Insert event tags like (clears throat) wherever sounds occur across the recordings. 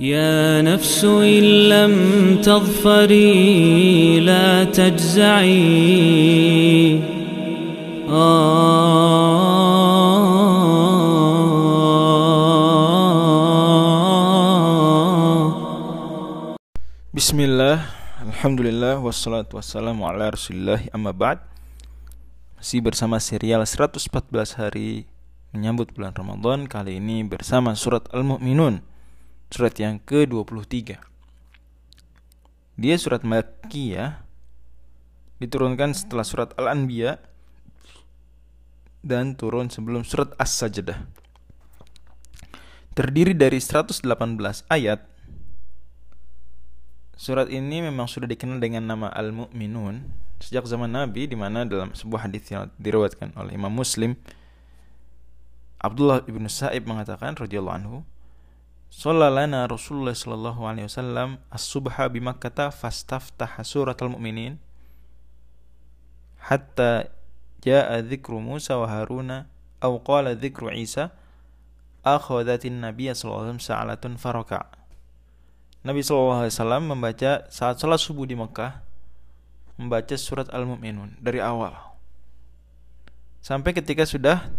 يا نفس إن لم تظفري لا تجزعي Bismillah, Alhamdulillah, wassalatu wassalamu ala rasulillah amma ba'd Masih bersama serial 114 hari menyambut bulan Ramadan Kali ini bersama surat Al-Mu'minun Surat yang ke-23 Dia surat Makki ya Diturunkan setelah surat Al-Anbiya Dan turun sebelum surat As-Sajdah. Terdiri dari 118 ayat. Surat ini memang sudah dikenal dengan nama Al-Mu'minun sejak zaman Nabi di mana dalam sebuah hadis yang diriwayatkan oleh Imam Muslim Abdullah ibnu Sa'ib mengatakan radhiyallahu anhu Sallalana Rasulullah sallallahu alaihi wasallam as-subha bi Makkah fastaftaha surat al-mu'minin hatta jaa dzikru Musa wa Haruna aw qala dzikru Isa akhadhatin nabiyya sallallahu alaihi wasallam sa'alatun faraka' Nabi SAW membaca saat sholat subuh di Mekah membaca surat Al-Mu'minun dari awal. Sampai ketika sudah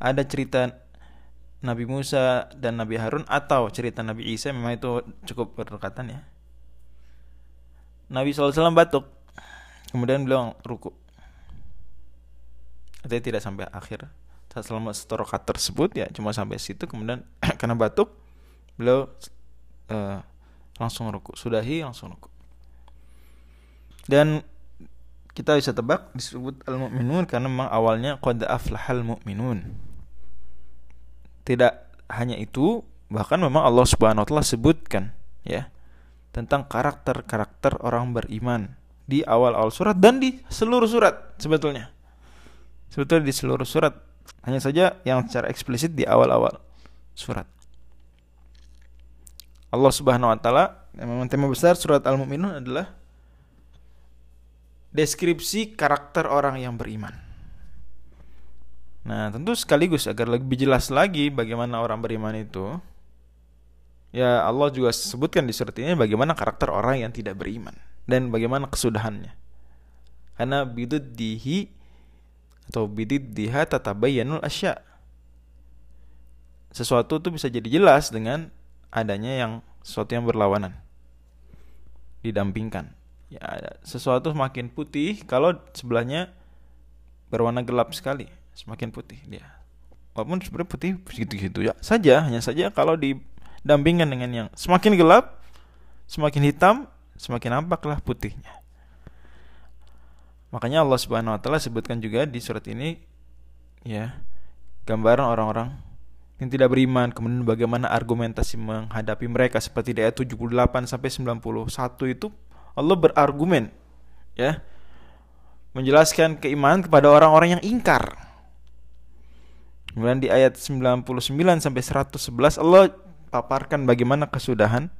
ada cerita Nabi Musa dan Nabi Harun atau cerita Nabi Isa memang itu cukup berdekatan ya. Nabi SAW batuk. Kemudian beliau ruku. Artinya tidak sampai akhir. Selama setorokat tersebut ya cuma sampai situ kemudian (clears throat) karena batuk beliau uh, langsung ruku sudahi langsung ruku. Dan kita bisa tebak disebut al-mu'minun karena memang awalnya qad aflahal mu'minun tidak hanya itu bahkan memang Allah Subhanahu wa taala sebutkan ya tentang karakter-karakter orang beriman di awal-awal surat dan di seluruh surat sebetulnya. Sebetulnya di seluruh surat. Hanya saja yang secara eksplisit di awal-awal surat. Allah Subhanahu wa taala memang tema besar surat Al-Mu'minun adalah deskripsi karakter orang yang beriman. Nah, tentu sekaligus agar lebih jelas lagi bagaimana orang beriman itu ya Allah juga sebutkan di surat ini bagaimana karakter orang yang tidak beriman dan bagaimana kesudahannya. Karena biduddihi atau bididdiha tatabayyanul asya. Sesuatu itu bisa jadi jelas dengan adanya yang sesuatu yang berlawanan didampingkan ya sesuatu semakin putih kalau sebelahnya berwarna gelap sekali semakin putih dia walaupun sebenarnya putih begitu-gitu ya saja hanya saja kalau didampingkan dengan yang semakin gelap semakin hitam semakin nampaklah putihnya makanya Allah Subhanahu wa taala sebutkan juga di surat ini ya gambaran orang-orang yang tidak beriman kemudian bagaimana argumentasi menghadapi mereka seperti di ayat 78 sampai 91 itu Allah berargumen ya menjelaskan keimanan kepada orang-orang yang ingkar. Kemudian di ayat 99 sampai 111 Allah paparkan bagaimana kesudahan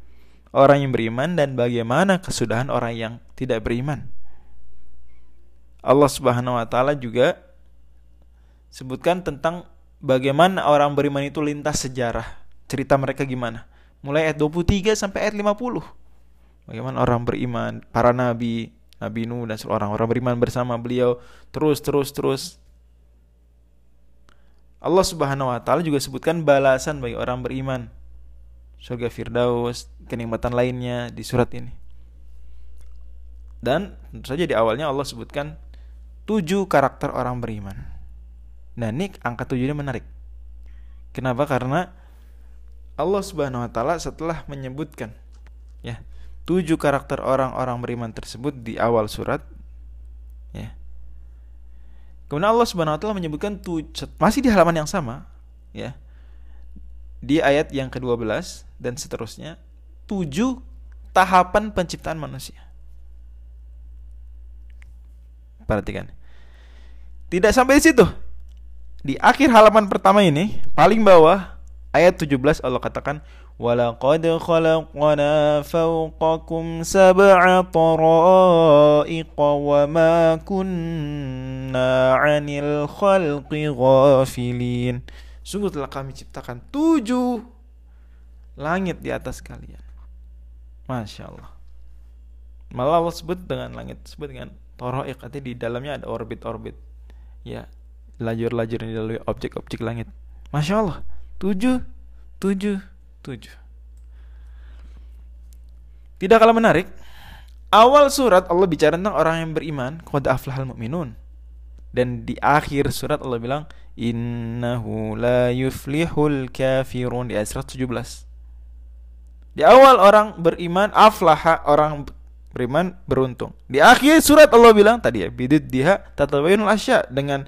orang yang beriman dan bagaimana kesudahan orang yang tidak beriman. Allah Subhanahu wa taala juga sebutkan tentang bagaimana orang beriman itu lintas sejarah. Cerita mereka gimana? Mulai ayat 23 sampai ayat 50. Bagaimana orang beriman, para nabi, Nabi Nuh dan seorang orang beriman bersama beliau terus terus terus. Allah Subhanahu wa taala juga sebutkan balasan bagi orang beriman. Surga Firdaus, kenikmatan lainnya di surat ini. Dan tentu saja di awalnya Allah sebutkan tujuh karakter orang beriman. Nah ini angka tujuh ini menarik. Kenapa? Karena Allah Subhanahu Wa Taala setelah menyebutkan ya tujuh karakter orang-orang beriman tersebut di awal surat, ya. Kemudian Allah Subhanahu Wa Taala menyebutkan masih di halaman yang sama, ya, di ayat yang ke-12 dan seterusnya tujuh tahapan penciptaan manusia. Perhatikan. Tidak sampai di situ di akhir halaman pertama ini paling bawah ayat 17 Allah katakan walaqad khalaqna fawqakum sab'a tara'iqa wa ma kunna 'anil khalqi ghafilin sungguh telah kami ciptakan tujuh langit di atas kalian. Masya Allah. Malah Allah sebut dengan langit, sebut dengan toroik, artinya di dalamnya ada orbit-orbit. Ya, lajur-lajur yang dilalui objek-objek langit. Masya Allah. Tujuh, tujuh, tujuh. Tidak kalah menarik, awal surat Allah bicara tentang orang yang beriman, qad aflahal mu'minun. Dan di akhir surat Allah bilang, innahu la yuflihul kafirun di ayat 117. Di awal orang beriman, aflaha orang beriman beruntung. Di akhir surat Allah bilang tadi ya, bidid diha tatabayunul asya dengan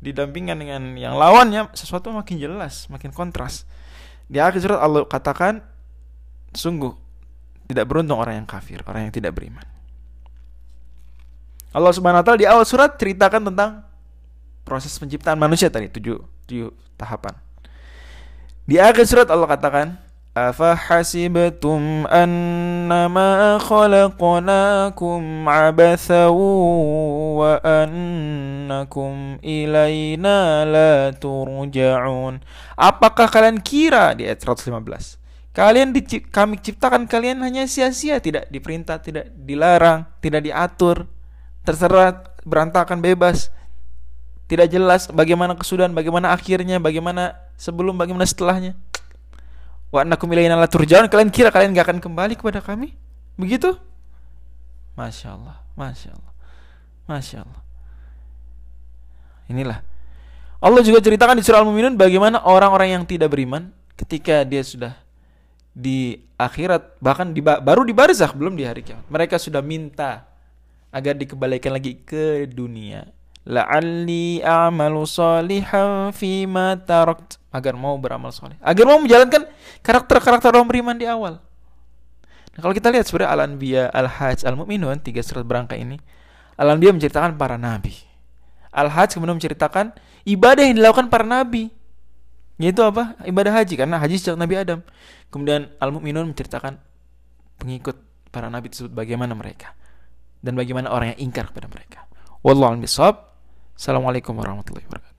didampingkan dengan yang lawannya sesuatu makin jelas, makin kontras. Di akhir surat Allah katakan sungguh tidak beruntung orang yang kafir, orang yang tidak beriman. Allah Subhanahu wa taala di awal surat ceritakan tentang proses penciptaan manusia tadi, tujuh, tujuh tahapan. Di akhir surat Allah katakan, أفحسبتم أنما خلقناكم عبثا وأنكم إلينا لا ترجعون Apakah kalian kira di ayat 115 Kalian dicip, kami ciptakan kalian hanya sia-sia, tidak diperintah, tidak dilarang, tidak diatur, terserah berantakan bebas. Tidak jelas bagaimana kesudahan, bagaimana akhirnya, bagaimana sebelum, bagaimana setelahnya. Wa annakum ilaina la turja'un. Kalian kira kalian gak akan kembali kepada kami? Begitu? Masya Allah, Masya Allah, Masya Allah. Inilah. Allah juga ceritakan di surah Al-Mu'minun bagaimana orang-orang yang tidak beriman ketika dia sudah di akhirat bahkan di baru di barzakh belum di hari kiamat mereka sudah minta agar dikembalikan lagi ke dunia la'alli a'malu salihan ma tarakt agar mau beramal soleh. Agar mau menjalankan karakter-karakter orang beriman di awal. Nah, kalau kita lihat sebenarnya al-anbiya al-hajj al-mu'minun tiga surat berangka ini al-anbiya menceritakan para nabi. Al-hajj kemudian menceritakan ibadah yang dilakukan para nabi. Yaitu apa? Ibadah haji karena haji sejak Nabi Adam. Kemudian Al-Mu'minun menceritakan pengikut para nabi tersebut bagaimana mereka. Dan bagaimana orang yang ingkar kepada mereka. Wallahu a'lam Assalamualaikum warahmatullahi wabarakatuh.